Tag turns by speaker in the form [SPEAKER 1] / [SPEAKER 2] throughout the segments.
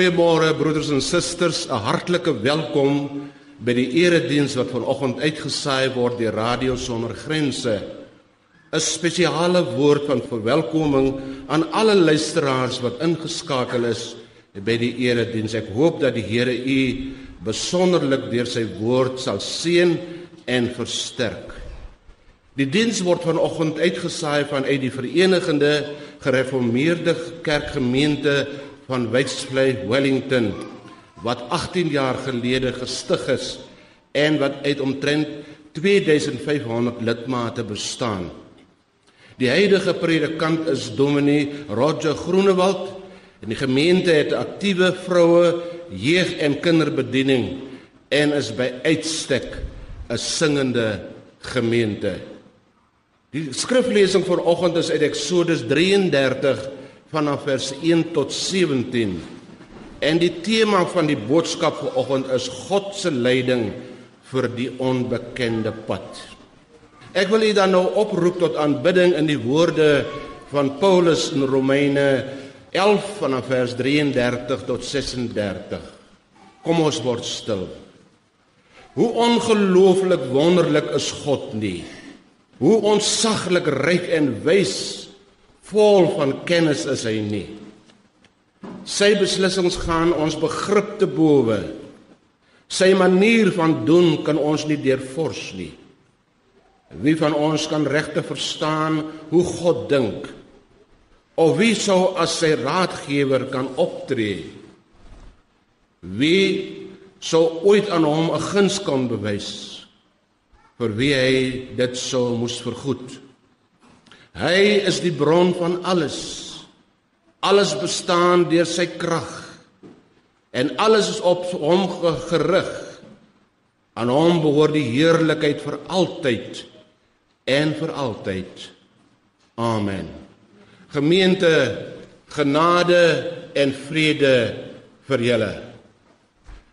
[SPEAKER 1] Goeiemôre broeders en susters, 'n hartlike welkom by die erediens wat vanoggend uitgesaai word deur Radio Sonder Grense. 'n Spesiale woord van verwelkoming aan alle luisteraars wat ingeskakel is by die erediens. Ek hoop dat die Here u besonderlik deur sy woord sal seën en versterk. Die diens word vanoggend uitgesaai vanuit die Verenigde Gereformeerde Kerkgemeente van Westvlei Wellington wat 18 jaar gelede gestig is en wat uit omtrent 2500 lidmate bestaan. Die huidige predikant is Dominee Roger Groenewald en die gemeente het aktiewe vroue, jeug en kinderbediening en is by uitstek 'n singende gemeente. Die skriflesing vir oggend is uit Eksodus 33 vanaf vers 1 tot 17. En die tema van die boodskap vanoggend is God se leiding vir die onbekende pad. Ek wil u dan nou oproep tot aanbidding in die woorde van Paulus in Romeine 11 vanaf vers 33 tot 36. Kom ons word stil. Hoe ongelooflik wonderlik is God nie. Hoe onsaglik ryk en wys vol van kennis is hy nie. Sy beslissings gaan ons begrip te bowe. Sy manier van doen kan ons nie deurvors nie. Wie van ons kan regte verstaan hoe God dink? Of wie sou as sy raadgewer kan optree? Wie sou ooit aan hom 'n guns kan bewys vir wie hy dit sou moes vergoed? Hy is die bron van alles. Alles bestaan deur sy krag. En alles is op hom gerig. Aan hom behoort die heerlikheid vir altyd en vir altyd. Amen. Gemeente, genade en vrede vir julle.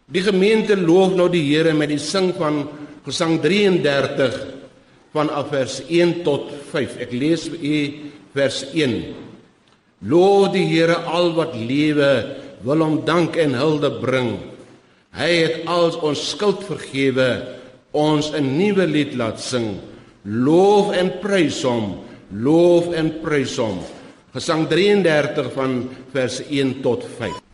[SPEAKER 1] Die gemeente loof nou die Here met die sing van Gesang 33 vanaf vers 1 tot 5. Ek lees vir u vers 1. Loof die Here al wat lewe, wil hom dank en hulde bring. Hy het al ons skuld vergewe, ons 'n nuwe lied laat sing. Loof en prys hom, loof en prys hom. Gesang 33 van vers 1 tot 5.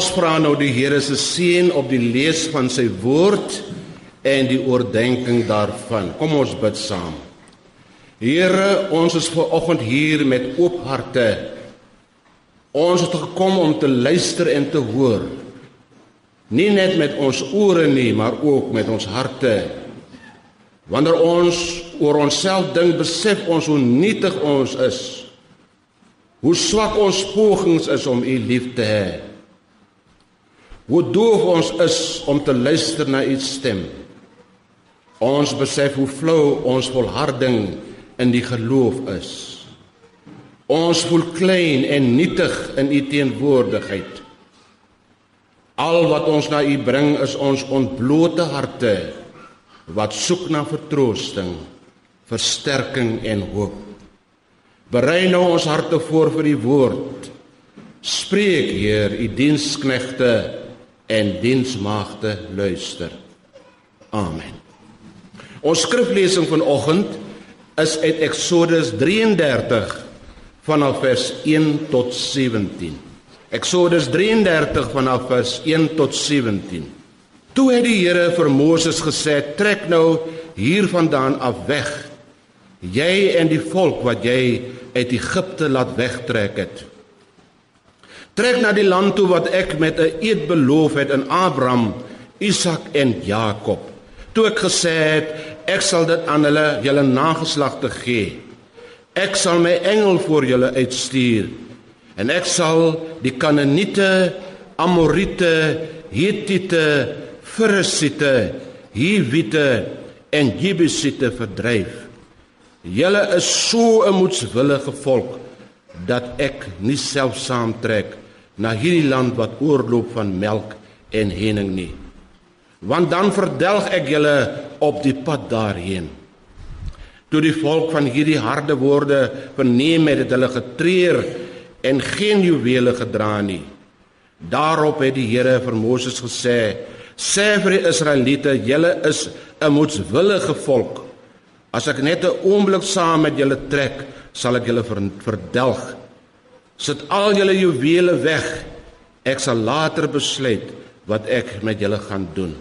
[SPEAKER 1] Ons vra nou die Here se seën op die lees van sy woord en die oordeenking daarvan. Kom ons bid saam. Here, ons is ver oggend hier met oop harte. Ons het gekom om te luister en te hoor. Nie net met ons ore nie, maar ook met ons harte. Wanneer ons oor onsself dink, besef ons hoe nietig ons is. Hoe swak ons pogings is om U lief te hê. Hoe doof ons is om te luister na u stem. Ons besef hoe flou ons volharding in die geloof is. Ons voel klein en nietig in u teenwoordigheid. Al wat ons na u bring is ons ontblote harte wat soek na vertroosting, versterking en hoop. Berei nou ons harte voor vir die woord. Spreek Heer, u diensknegte en diensmaagde luister. Amen. Ons skriflesing vanoggend is uit Eksodus 33 vanaf vers 1 tot 17. Eksodus 33 vanaf vers 1 tot 17. Toe het die Here vir Moses gesê: "Trek nou hiervandaan af weg, jy en die volk wat jy uit Egipte laat wegtrek het." Trek na die land toe wat ek met 'n eed beloof het aan Abraham, Isak en Jakob. Toe ek gesê het ek sal dit aan hulle julle nageslagte gee. Ek sal my engel voor julle uitstuur en ek sal die Kanaaniete, Amorite, Hittite, Ferisiete, Hiwite en Jebusiete verdryf. Julle is so 'n moedswillige volk dat ek nie self saamtrek na hierdie land wat oorloop van melk en honing nie. Want dan verdelg ek julle op die pad daarheen. Toe die volk van hierdie harde woorde verneem het, het hulle getreur en geen juwele gedra nie. Daarop het die Here vir Moses gesê: "Sê vir die Israeliete, julle is 'n moedswillige volk. As ek net 'n oomblik saam met julle trek, sal ek julle verdelg." Sit al julle juwele weg. Ek sal later besluit wat ek met julle gaan doen.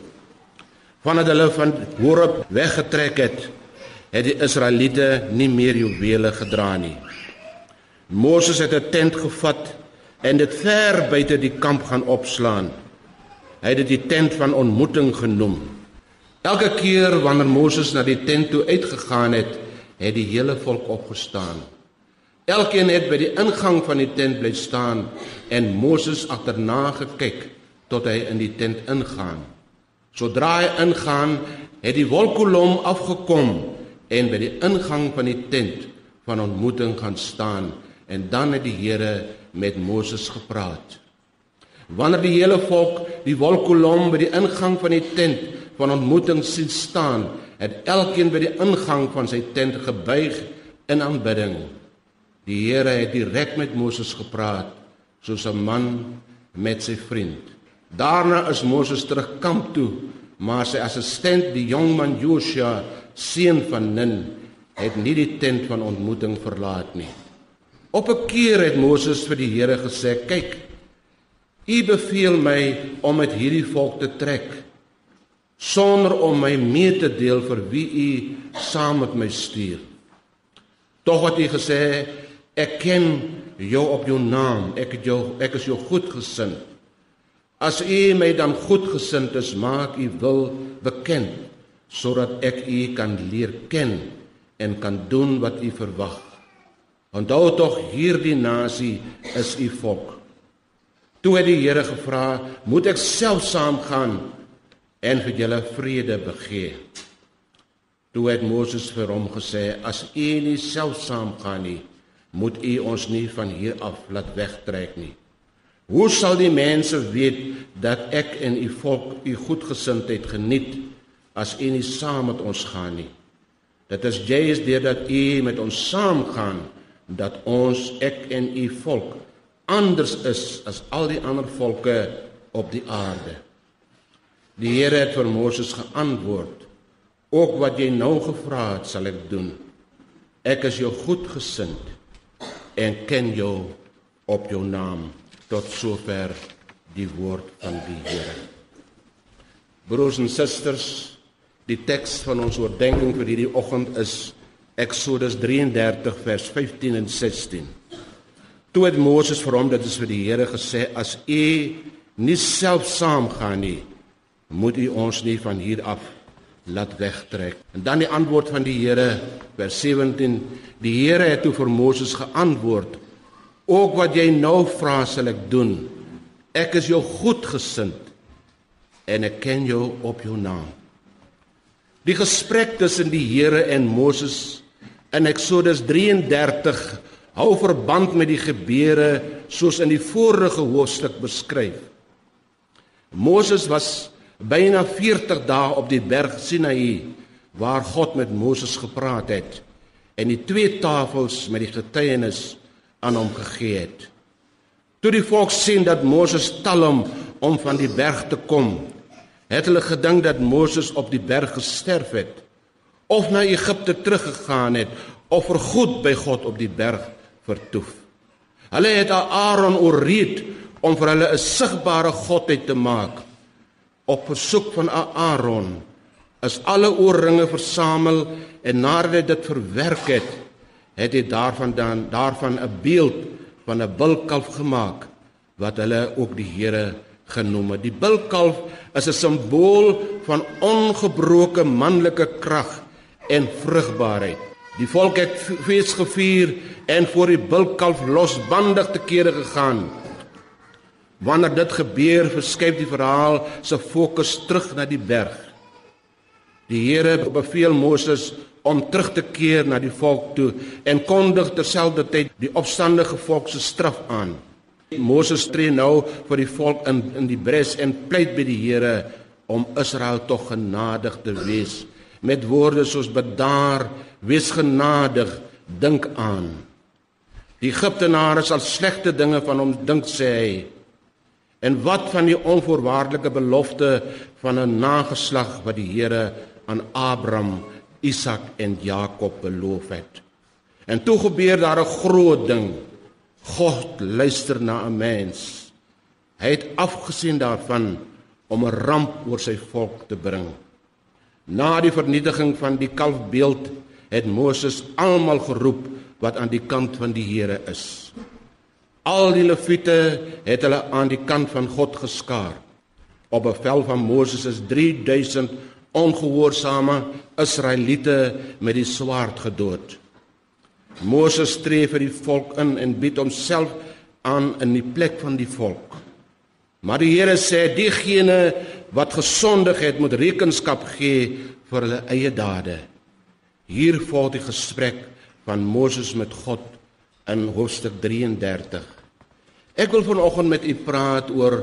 [SPEAKER 1] Vandat hulle van Horeb weggetrek het, het die Israeliete nie meer juwele gedra nie. Moses het 'n tent gevat en dit ver buite die kamp gaan opslaan. Hy het dit die tent van ontmoeting genoem. Elke keer wanneer Moses na die tent toe uitgegaan het, het die hele volk opgestaan. Elkeen het by die ingang van die tent bly staan en Moses agterna gekyk tot hy in die tent ingaan. Sodra hy ingaan, het die wolkkolom afgekom en by die ingang van die tent van ontmoeting gaan staan en dan het die Here met Moses gepraat. Wanneer die hele volk die wolkkolom by die ingang van die tent van ontmoeting sien staan, het elkeen by die ingang van sy tent gebuig in aanbidding. Die Here het direk met Moses gepraat soos 'n man met sy vriend. Daarna is Moses terug kamp toe, maar sy assistent, die jong man Joshua, seun van Nun, het nie die tent van ontmoeting verlaat nie. Op 'n keer het Moses vir die Here gesê: "Kyk, U beveel my om met hierdie volk te trek sonder om my mee te deel vir wie U saam met my stuur." Tog wat U gesê Ek ken jou op jou naam. Ek het jou ek is jou goedgesind. As u my dan goedgesind is, maak u wil bekend sodat ek u kan leer ken en kan doen wat u verwag. Onthou tog hierdie nasie is u volk. Toe het die Here gevra, moet ek self saamgaan en vir julle vrede begee. Toe het Moses vir hom gesê, as u nie self saamgaan nie, moet u ons nie van hier af laat wegtrek nie. Hoe sal die mense weet dat ek en u volk u goedgesindheid geniet as u nie saam met ons gaan nie? Dit is juis deurdat u met ons saamgaan dat ons ek en u volk anders is as al die ander volke op die aarde. Die Here het vir Moses geantwoord: "Ook wat jy nou gevra het, sal ek doen. Ek is jou goedgesind." En ken jou op jou naam tot sover die woord van die Here. Broers en susters, die teks van ons oordeenking vir hierdie oggend is Eksodus 33 vers 15 en 16. Toe het Moses vir hom dit is vir die Here gesê as u nie self saamgaan nie, moet u ons nie van hier af laat wegtrek. En dan die antwoord van die Here vers 17, die Here het toe vir Moses geantwoord: "Ook wat jy nou vra sal ek doen. Ek is jou goedgesind en ek ken jou op jou naam. Die gesprek tussen die Here en Moses in Eksodus 33 hou verband met die gebeure soos in die vorige hoofstuk beskryf. Moses was byna 40 dae op die berg Sinaï waar God met Moses gepraat het en die twee tafels met die getuienis aan hom gegee het. Toe die volk sien dat Moses tal hom om van die berg te kom, het hulle gedink dat Moses op die berg gesterf het of na Egipte teruggegaan het of vir goed by God op die berg vertoef. Hulle het Aaron oorreed om vir hulle 'n sigbare godheid te maak. Op versoek van Aaron is alle oorringe versamel en nadat hy dit verwerk het, het hy daarvan dan daarvan 'n beeld van 'n bulkalf gemaak wat hulle ook die Here genoem het. Die bulkalf is 'n simbool van ongebroke manlike krag en vrugbaarheid. Die volk het fees gevier en voor die bulkalf losbandig te kere gegaan. Wanneer dit gebeur, verskuif die verhaal se fokus terug na die berg. Die Here beveel Moses om terug te keer na die volk toe en kondig terselfdertyd die opstandige volk se straf aan. Moses tree nou vir die volk in in die bres en pleit by die Here om Israel tog genadig te wees met woorde soos bedaar, wees genadig, dink aan. Die Egiptenare sal slegte dinge van hom dink sê hy. En wat van die onvoorwaardelike belofte van 'n nageslag wat die Here aan Abraham, Isak en Jakob beloof het? En toe gebeur daar 'n groot ding. God luister na 'n mens. Hy het afgesien daarvan om 'n ramp oor sy volk te bring. Na die vernietiging van die kalfbeeld het Moses almal geroep wat aan die kant van die Here is. Al die leviete het hulle aan die kant van God geskaar. Op bevel van Moses is 3000 ongehoorsame Israeliete met die swaard gedood. Moses tree vir die volk in en bied homself aan in die plek van die volk. Maar die Here sê diegene wat gesondig het moet rekenskap gee vir hulle eie dade. Hier volg die gesprek van Moses met God in hoofstuk 33. Ek wil vanoggend met u praat oor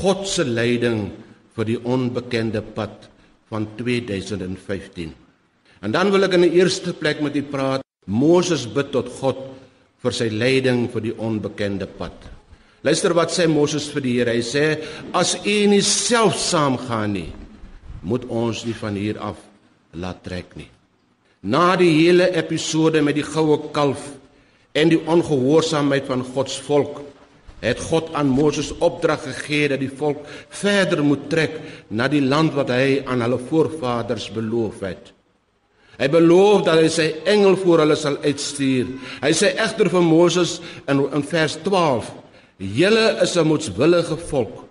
[SPEAKER 1] God se leiding vir die onbekende pad van 2015. En dan wil ek in die eerste plek met u praat Moses bid tot God vir sy leiding vir die onbekende pad. Luister wat sê Moses vir die Here. Hy sê: "As U nie self saamgaan nie, moet ons nie van hier af laat trek nie." Na die hele episode met die goue kalf en die ongehoorsaamheid van God se volk, het God aan Moses opdrag gegee dat die volk verder moet trek na die land wat hy aan hulle voorvaders beloof het. Hy beloof dat hy sy engel voor hulle sal uitstuur. Hy sê egter vir Moses in in vers 12: "Julle is 'n moetswillige volk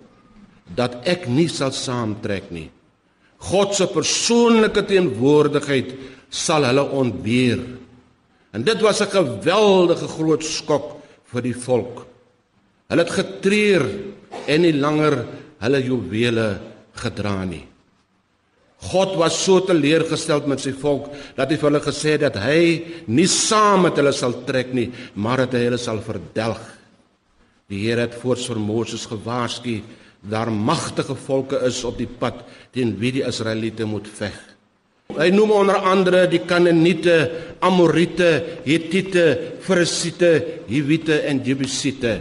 [SPEAKER 1] dat ek nie sal saamtrek nie. God se persoonlike teenwoordigheid sal hulle ontbeer." En dit was 'n geweldige groot skok vir die volk. Hulle het getreur en nie langer hulle juwele gedra nie. God was so teleurgestel met sy volk dat hy vir hulle gesê het dat hy nie saam met hulle sal trek nie, maar dat hy hulle sal verdelg. Die Here het voorts vir Moses gewaarsku daar magtige volke is op die pad teen wie die Israeliete moet veg. Hy noem onder andere die Kanaaniete, Amorite, Hittite, Ferisiete, Hiwite en Jebusiete.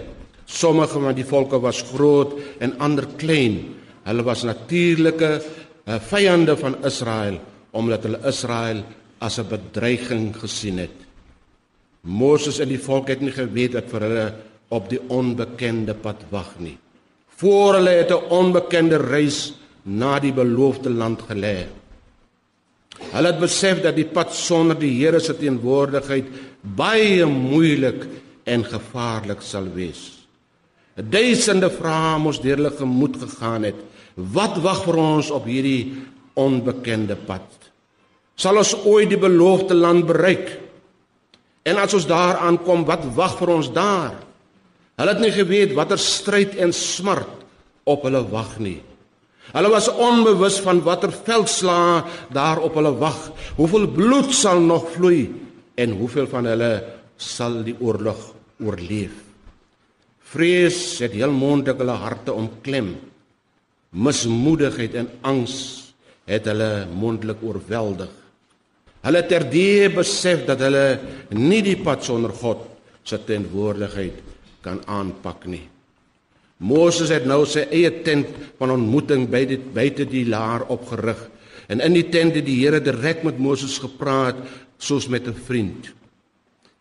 [SPEAKER 1] Sommige van die volke was groot en ander klein. Hulle was natuurlike uh, vyande van Israel omdat hulle Israel as 'n bedreiging gesien het. Moses en die volk het nie geweet dat vir hulle op die onbekende pad wag nie. voor hulle het 'n onbekende reis na die beloofde land gelê. Hulle het besef dat die pad sonder die Here se teenwoordigheid baie moeilik en gevaarlik sal wees. Duisende vrae moes deur hulle gemoed gegaan het. Wat wag vir ons op hierdie onbekende pad? Sal ons ooit die beloofde land bereik? En as ons daar aankom, wat wag vir ons daar? Hulle het nie geweet watter stryd en smart op hulle wag nie. Hulle was onbewus van watter veldslae daar op hulle wag. Hoeveel bloed sal nog vloei en hoeveel van hulle sal die oorlog oorleef? Vrees het heel mondelik hulle harte omklem. Mismoedigheid en angs het hulle mondelik oorweldig. Hulle terdee besef dat hulle nie die pad sonder God se teenwoordigheid kan aanpak nie. Moses het nou sy eie tent van ontmoeting by dit buite die laar opgerig en in die tent het die Here direk met Moses gepraat soos met 'n vriend.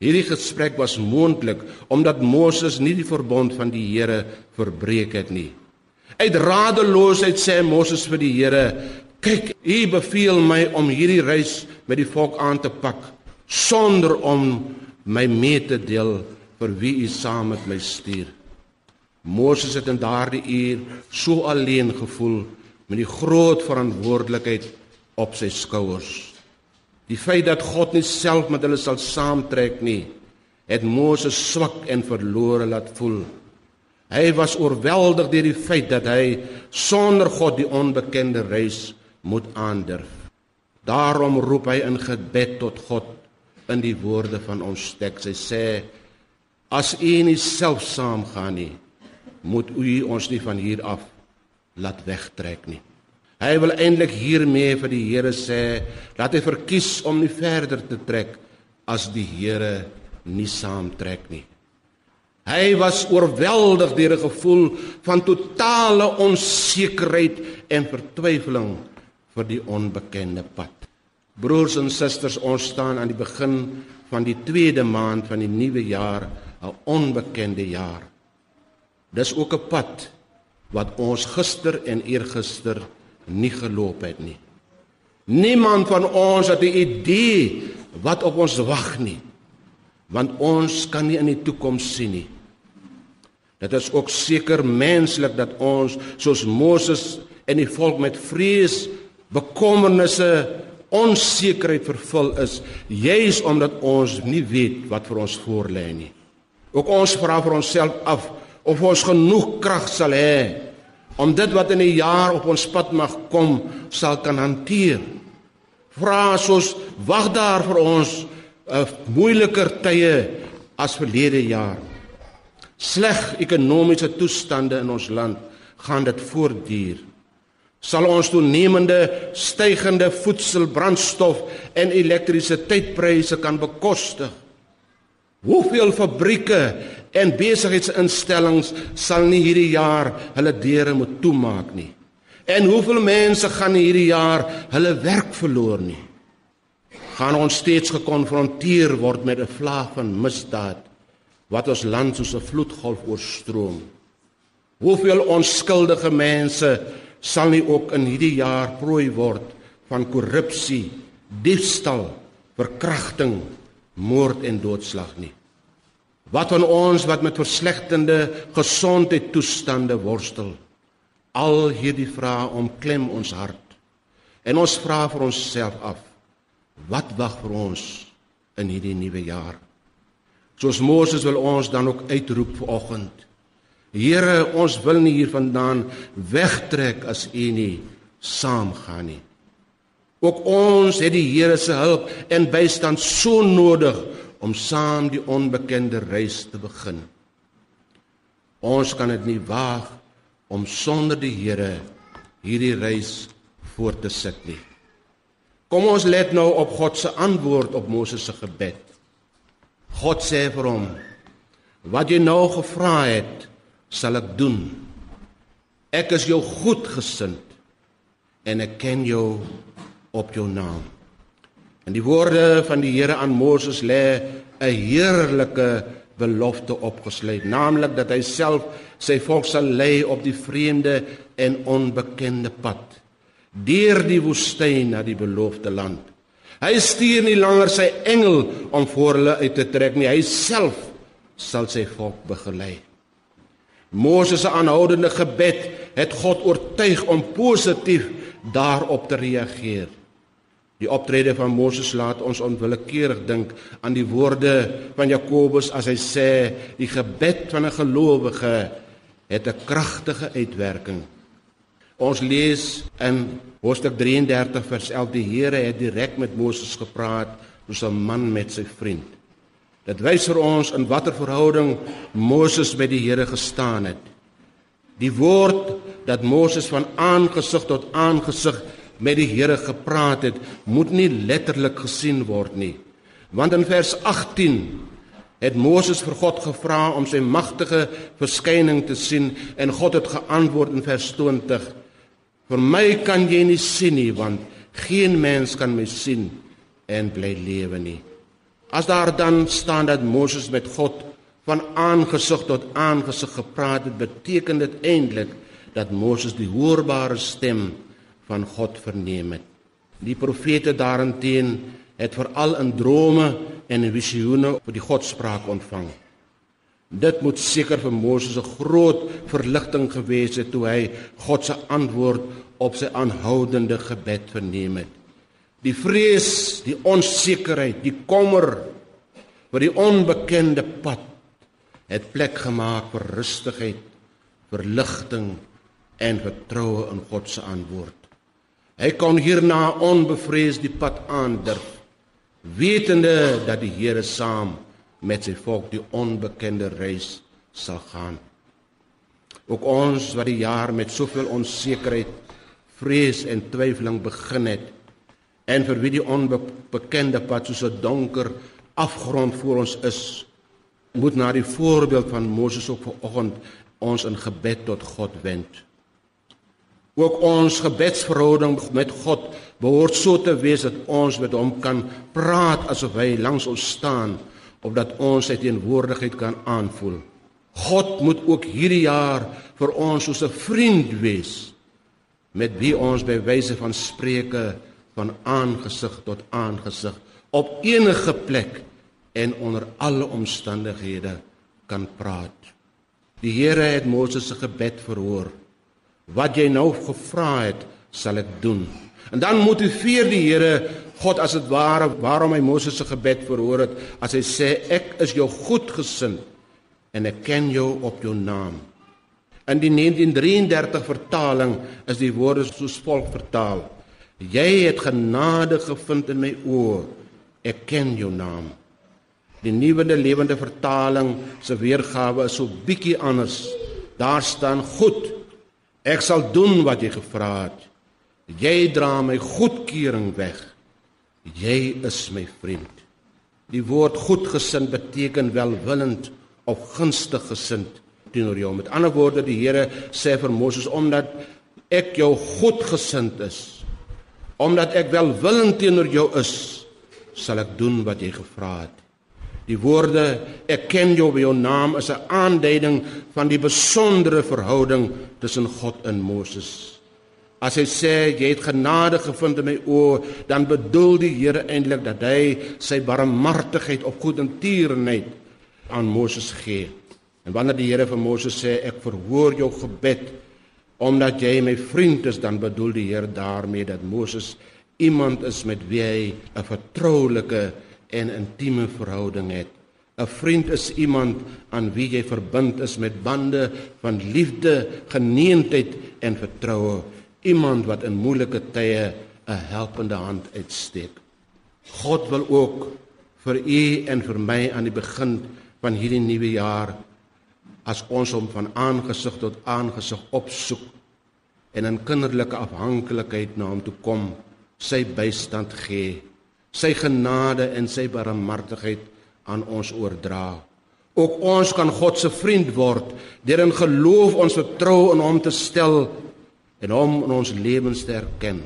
[SPEAKER 1] Hierdie gesprek was moontlik omdat Moses nie die verbond van die Here verbreek het nie. Uit radeloosheid sê Moses vir die Here: "Kyk, U beveel my om hierdie reis met die volk aan te pak sonder om my mee te deel vir wie U saam met my stuur." Moses het in daardie uur so alleen gevoel met die groot verantwoordelikheid op sy skouers. Die feit dat God nie self met hulle sal saamtrek nie, het Moses swak en verlore laat voel. Hy was oorweldig deur die feit dat hy sonder God die onbekende reis moet aandurf. Daarom roep hy in gebed tot God in die woorde van ons teks. Hy sê: As U nie self saamgaan nie, moet u ons nie van hier af laat wegtrek nie. Hy wil eintlik hiermee vir die Here sê dat hy verkies om nie verder te trek as die Here nie saamtrek nie. Hy was oorweldig deur 'n gevoel van totale onsekerheid en vertwyfeling vir die onbekende pad. Broers en susters, ons staan aan die begin van die tweede maand van die nuwe jaar, 'n onbekende jaar. Dis ook 'n pad wat ons gister en eergister nie geloop het nie. Niemand van ons het 'n idee wat op ons wag nie. Want ons kan nie in die toekoms sien nie. Dit is ook seker menslik dat ons soos Moses en die volk met vrees, bekommernisse, onsekerheid vervul is, juis omdat ons nie weet wat vir ons voorlê nie. Ook ons vra vir onsself af, of ons genoeg krag sal hê om dit wat in die jaar op ons pad mag kom sal kan hanteer. Vra soos wag daar vir ons 'n uh, moeiliker tye as verlede jaar. Sleg ekonomiese toestande in ons land gaan dit voortduur. Sal ons toenemende stygende voedsel, brandstof en elektrisiteitpryse kan bekostig? Hoeveel fabrieke en besigheidsinstellings sal nie hierdie jaar hulle deure moet toemaak nie? En hoeveel mense gaan hierdie jaar hulle werk verloor nie? Gaan ons steeds gekonfronteer word met 'n vlaag van misdaad wat ons land soos 'n vloedgolf oorstroom? Hoeveel onskuldige mense sal nie ook in hierdie jaar prooi word van korrupsie, diefstal, verkrachting moord en doodslag nie. Wat van ons wat met verslegtende gesondheidstoestande worstel? Al hierdie vrae omklem ons hart. En ons vra vir onsself af: Wat wag vir ons in hierdie nuwe jaar? Soos Moses wil ons dan ook uitroep vanoggend. Here, ons wil nie hiervandaan wegtrek as U nie saamgaan nie. Ook ons het die Here se hulp en bystand so nodig om saam die onbekende reis te begin. Ons kan dit nie waag om sonder die Here hierdie reis voort te sit nie. Kom ons let nou op God se antwoord op Moses se gebed. God sê vir hom: "Wat jy nou gevra het, sal ek doen. Ek is jou goedgesind en ek ken jou op jou naam. En die woorde van die Here aan Moses lê 'n heerlike belofte opgesluit, naamlik dat hy self sy volk sal lei op die vreemde en onbekende pad deur die woestyn na die beloofde land. Hy stuur nie langer sy engel om voor hulle uit te trek nie, hy self sal sy volk begelei. Moses se aanhoudende gebed het God oortuig om positief daarop te reageer. Die optrede van Moses laat ons onwillekeurig dink aan die woorde van Jakobus as hy sê die gebed van 'n gelowige het 'n kragtige uitwerking. Ons lees in Hoofstuk 33 vers 11 die Here het direk met Moses gepraat soos 'n man met sy vriend. Dit wys vir ons in watter verhouding Moses met die Here gestaan het. Die woord dat Moses van aangesig tot aangesig met die Here gepraat het, moet nie letterlik gesien word nie. Want in vers 18 het Moses vir God gevra om sy magtige verskyning te sien en God het geantwoord in vers 20: "Vir my kan jy nie sien nie, want geen mens kan my sien en bly lewe nie." As daar dan staan dat Moses met God van aangesig tot aangesig gepraat het, beteken dit eintlik dat Moses die hoorbare stem van God verneem het. Die profete daarenteen het veral in drome en in visioene vir die godspraak ontvang. Dit moet seker vir Moses 'n groot verligting gewees het toe hy God se antwoord op sy aanhoudende gebed verneem het. Die vrees, die onsekerheid, die kommer vir die onbekende pad het plek gemaak vir rustigheid, verligting en vertroue in God se antwoord. Hy kon hierna onbevrees die pad aandurf, wetende dat die Here saam met sy volk die onbekende reis sal gaan. Ook ons wat die jaar met soveel onsekerheid, vrees en twyfeling begin het en vir wie die onbekende pad soos 'n donker afgrond voor ons is, moet na die voorbeeld van Moses op vanoggend ons in gebed tot God wend. Ook ons gebedsverhouding met God behoort so te wees dat ons met hom kan praat asof hy langs ons staan opdat ons sy teenwoordigheid kan aanvoel. God moet ook hierdie jaar vir ons soos 'n vriend wees met wie ons by wyse van spreuke van aangesig tot aangesig op enige plek en onder alle omstandighede kan praat. Die Here het Moses se gebed verhoor wat jy nou gevra het, sal ek doen. En dan motiveer die Here God as dit ware waarom hy Moses se gebed verhoor het as hy sê ek is jou goedgesind en ek ken jou op jou naam. In die 1933 vertaling is die woorde soos volg vertaal: Jy het genade gevind in my oë. Ek ken jou naam. Die nuwe lewende vertaling se weergawe is so bietjie anders. Daar staan goed Ek sal doen wat jy gevra het. Jy dra my goedkeuring weg. Jy is my vriend. Die woord goedgesind beteken welwillend of gunstig gesind teenoor jou. Met ander woorde, die Here sê vir Moses omdat ek jou goedgesind is, omdat ek welwillend teenoor jou is, sal ek doen wat jy gevra het. Die woorde ek ken jou by jou naam is 'n aanduiding van die besondere verhouding tussen God en Moses. As hy sê jy het genade gevind in my oë, dan bedoel die Here eintlik dat hy sy barmhartigheid of goedertierenheid aan Moses gee. En wanneer die Here vir Moses sê ek verhoor jou gebed omdat jy my vriend is, dan bedoel die Here daarmee dat Moses iemand is met wie hy 'n vertroulike en intieme verhouding het. 'n Vriend is iemand aan wie jy verbind is met bande van liefde, geneentheid en vertroue. Iemand wat in moeilike tye 'n helpende hand uitsteek. God wil ook vir u en vir my aan die begin van hierdie nuwe jaar as ons hom van aangesig tot aangesig opsoek en in kinderlike afhanklikheid na hom toe kom, sy bystand gee sy genade en sy barmhartigheid aan ons oordra. Ook ons kan God se vriend word deur in geloof ons vertrou in hom te stel en hom in ons lewens te erken.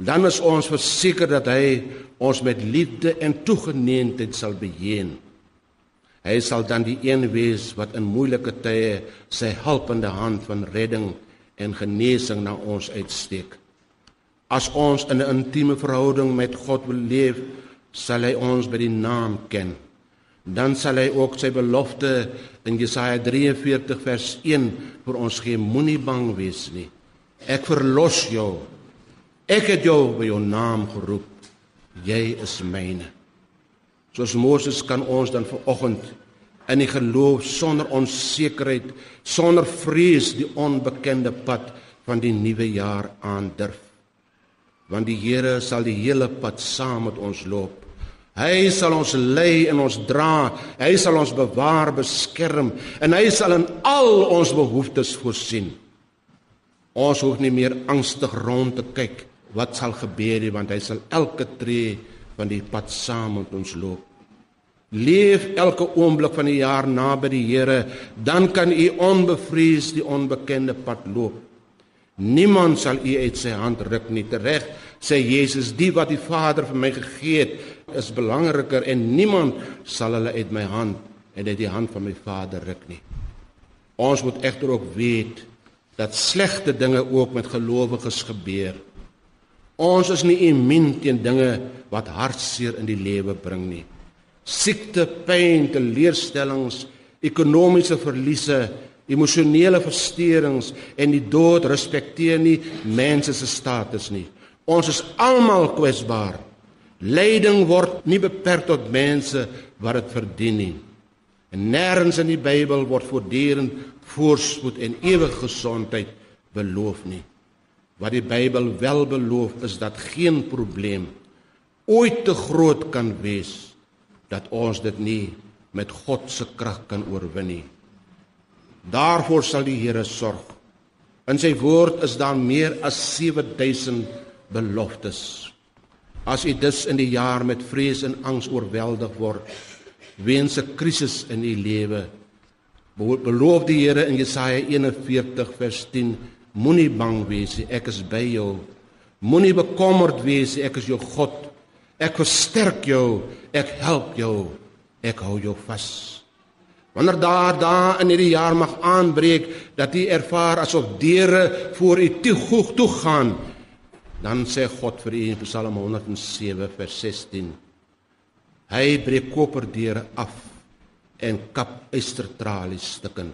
[SPEAKER 1] Dan is ons verseker dat hy ons met liefde en toegeneentheid sal beheer. Hy sal dan die een wees wat in moeilike tye sy helpende hand van redding en genesing na ons uitsteek. As ons in 'n intieme verhouding met God wil leef, sal hy ons by die naam ken. Dan sal hy ook sy belofte in Jesaja 43 vers 1 vir ons gee: Moenie bang wees nie. Ek verlos jou. Ek het jou by jou naam geroep. Jy is myne. Soos Moses kan ons dan vanoggend in die geloof sonder onsekerheid, sonder vrees die onbekende pad van die nuwe jaar aandurf. Want die Here sal die hele pad saam met ons loop. Hy sal ons lei en ons dra. Hy sal ons bewaar, beskerm en hy sal in al ons behoeftes voorsien. Ons hoef nie meer angstig rond te kyk wat sal gebeur nie want hy sal elke tree van die pad saam met ons loop. Leef elke oomblik van die jaar naby die Here, dan kan u onbevrees die onbekende pad loop. Niemand sal u uit sy hand ruk nie. Tereg sê Jesus, die wat die Vader vir my gegee het, is belangriker en niemand sal hulle uit my hand en uit die hand van my Vader ruk nie. Ons moet egter ook weet dat slegte dinge ook met gelowiges gebeur. Ons is nie immuun teen dinge wat hartseer in die lewe bring nie. Siekte, pyn, teleurstellings, ekonomiese verliese, emosionele versteurings en die dood respekteer nie mense se status nie. Ons is almal kwesbaar. Lyding word nie beperk tot mense wat dit verdien nie. En nêrens in die Bybel word voortdurend voorspoed en ewige gesondheid beloof nie. Wat die Bybel wel beloof is dat geen probleem ooit te groot kan wees dat ons dit nie met God se krag kan oorwin nie. Daarvoor sal die Here sorg. In sy woord is daar meer as 7000 beloftes. As u dus in die jaar met vrees en angs oorweldig word weens 'n krisis in u lewe, beloof die Here in Jesaja 41 vers 10 Moenie bang wees nie, ek is by jou. Moenie bekommerd wees nie, ek is jou God. Ek versterk jou, ek help jou. Ek hou jou vas. Wanneer daar daar in hierdie jaar mag aanbreek dat jy ervaar asof deure voor u toe goed toe gaan, dan sê God vir u in Psalm 107 vers 16: Hy breek koperdeure af en kap eystertralies stukkend.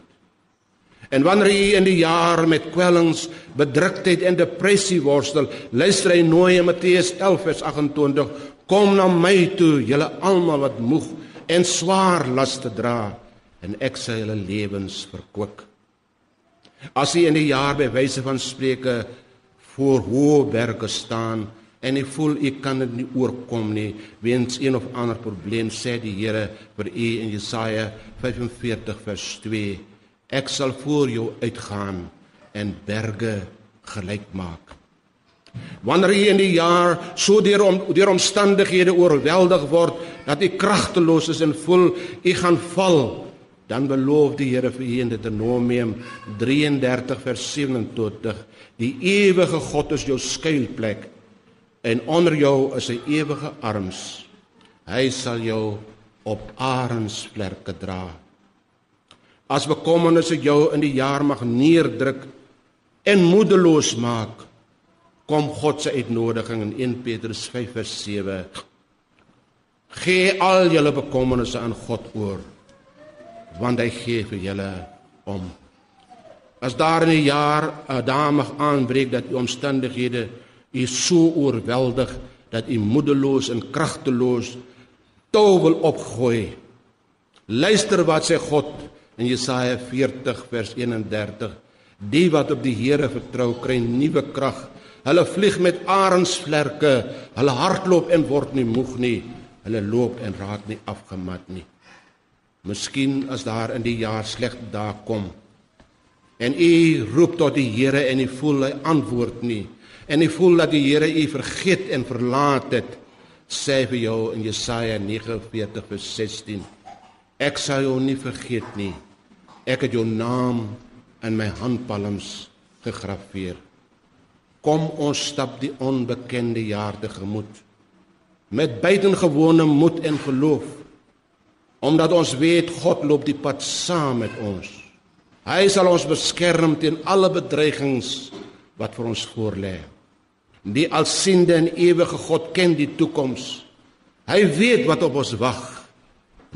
[SPEAKER 1] En wanneer jy in die jaar met kwellings, bedruktheid en depressie worstel, luister hy nooi in Matteus 11 vers 28: Kom na my toe, julle almal wat moeg en swaar las te dra, en ek sal julle lewens verkwik. As jy in die jaar by wyse van spreuke voor hoë berge staan en jy voel jy kan dit nie oorkom nie weens een of ander probleem sê die Here vir u in Jesaja 45 vers 2 Ek sal voor jou uitgaan en berge gelyk maak. Wanneer jy in die jaar so deur om deur omstandighede oorweldig word dat jy kragteloos is en voel jy gaan val, dan beloof die Here vir u in Deuteronomium 33 vers 27: Die ewige God is jou skuilplek en onder jou is sy ewige arms. Hy sal jou op arensvlerke dra. As bekommernisse jou in die jaar mag neerdruk en moedeloos maak, kom God se uitnodiging in 1 Petrus 5:7. Gee al julle bekommernisse aan God oor, want hy gee vir julle om. As daar in 'n jaar 'n dag mag aanbreek dat die omstandighede u so oorweldig dat u moedeloos en kragteloos toe wil opgooi. Luister wat sê God in Jesaja 40 vers 31 die wat op die Here vertrou kry nuwe krag hulle vlieg met arensvlerke hulle hardloop en word nie moeg nie hulle loop en raak nie afgemat nie miskien as daar in die jaar slegte dae kom en u roep tot die Here en u voel hy antwoord nie en u voel dat die Here u vergeet en verlaat het sê vir jou in Jesaja 49 vers 16 ek sal jou nie vergeet nie Ek het jou naam in my handpalms gegraveer. Kom ons stap die onbekende jaar tegemoet met buitengewone moed en geloof. Omdat ons weet God loop die pad saam met ons. Hy sal ons beskerm teen alle bedreigings wat vir ons voorlê. Die alsiende en ewige God ken die toekoms. Hy weet wat op ons wag.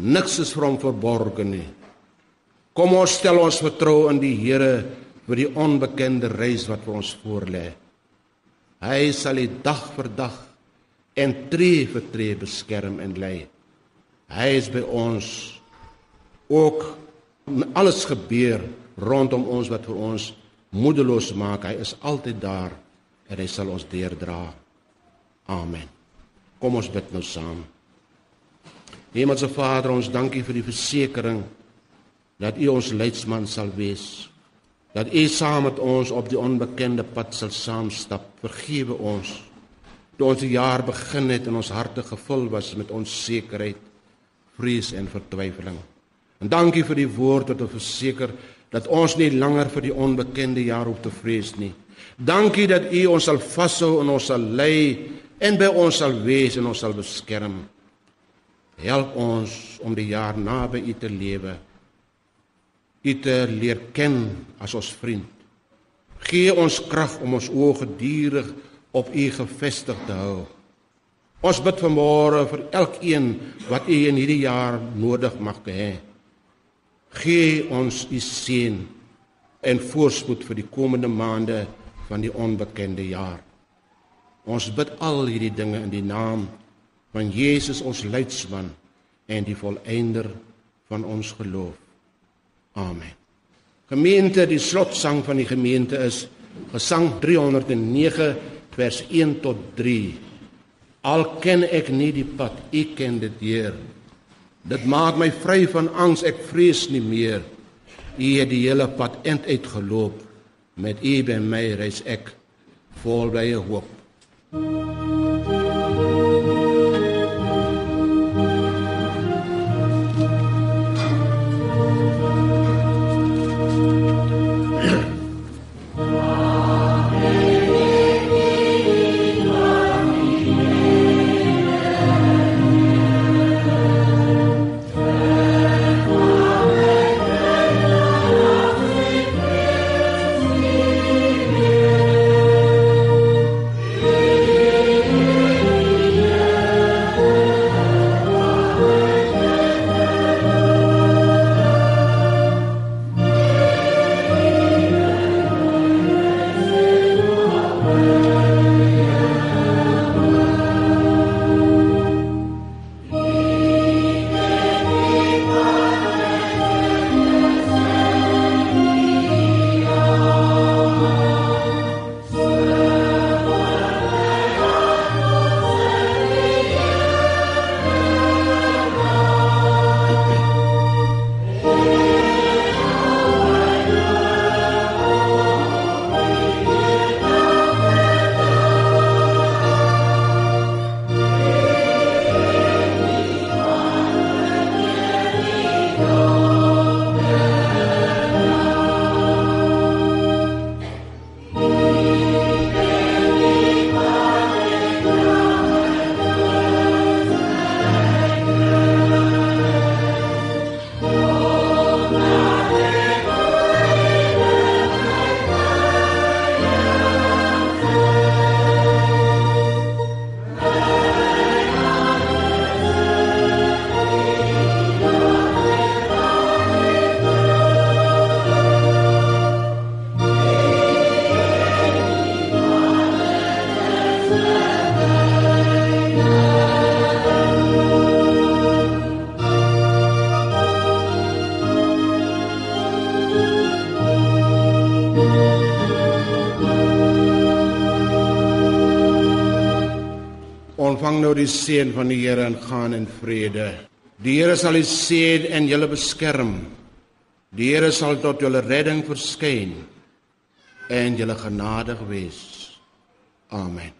[SPEAKER 1] Niks is vir hom verborge nie. Kom ons stel ons vertroue in die Here vir die onbekende reis wat vir ons voorlê. Hy sal die dag vir dag en tree vir tree beskerm en lei. Hy is by ons ook alles gebeur rondom ons wat vir ons moedeloos maak. Hy is altyd daar en hy sal ons deurdra. Amen. Kom ons bid nou saam. Hemelse Vader, ons dankie vir die versekering dat U ons leidsman sal wees. Dat U saam met ons op die onbekende pad sal saamstap. Vergewe ons. Toe ons die jaar begin het en ons harte gevul was met onsekerheid, vrees en vertwyfeling. En dankie vir die woord wat ons verseker dat ons nie langer vir die onbekende jaar hoef te vrees nie. Dankie dat U ons sal vashou en ons sal lei en by ons sal wees en ons sal beskerm. Help ons om die jaar naby U te lewe. U te leer ken as ons vriend. Gee ons krag om ons oë gedurig op U gefestig te hou. Ons bid vanmôre vir elkeen wat U in hierdie jaar nodig mag hê. Gee ons u seën en voorspoed vir die komende maande van die onbekende jaar. Ons bid al hierdie dinge in die naam van Jesus ons leidsman en die volëinder van ons geloof. Amen. Gemeente, die slotsang van die gemeente is Gesang 309 vers 1 tot 3. Al ken ek nie die pad, U ken dit, Heer. Dit maak my vry van angs, ek vrees nie meer. U het die hele pad end uitgeloop. Met U by my reis ek vol blye hoop. Ontvang nou die seën van die Here en gaan in vrede. Die Here sal u seën en julle beskerm. Die Here sal tot julle redding verskyn en julle genadig wees. Amen.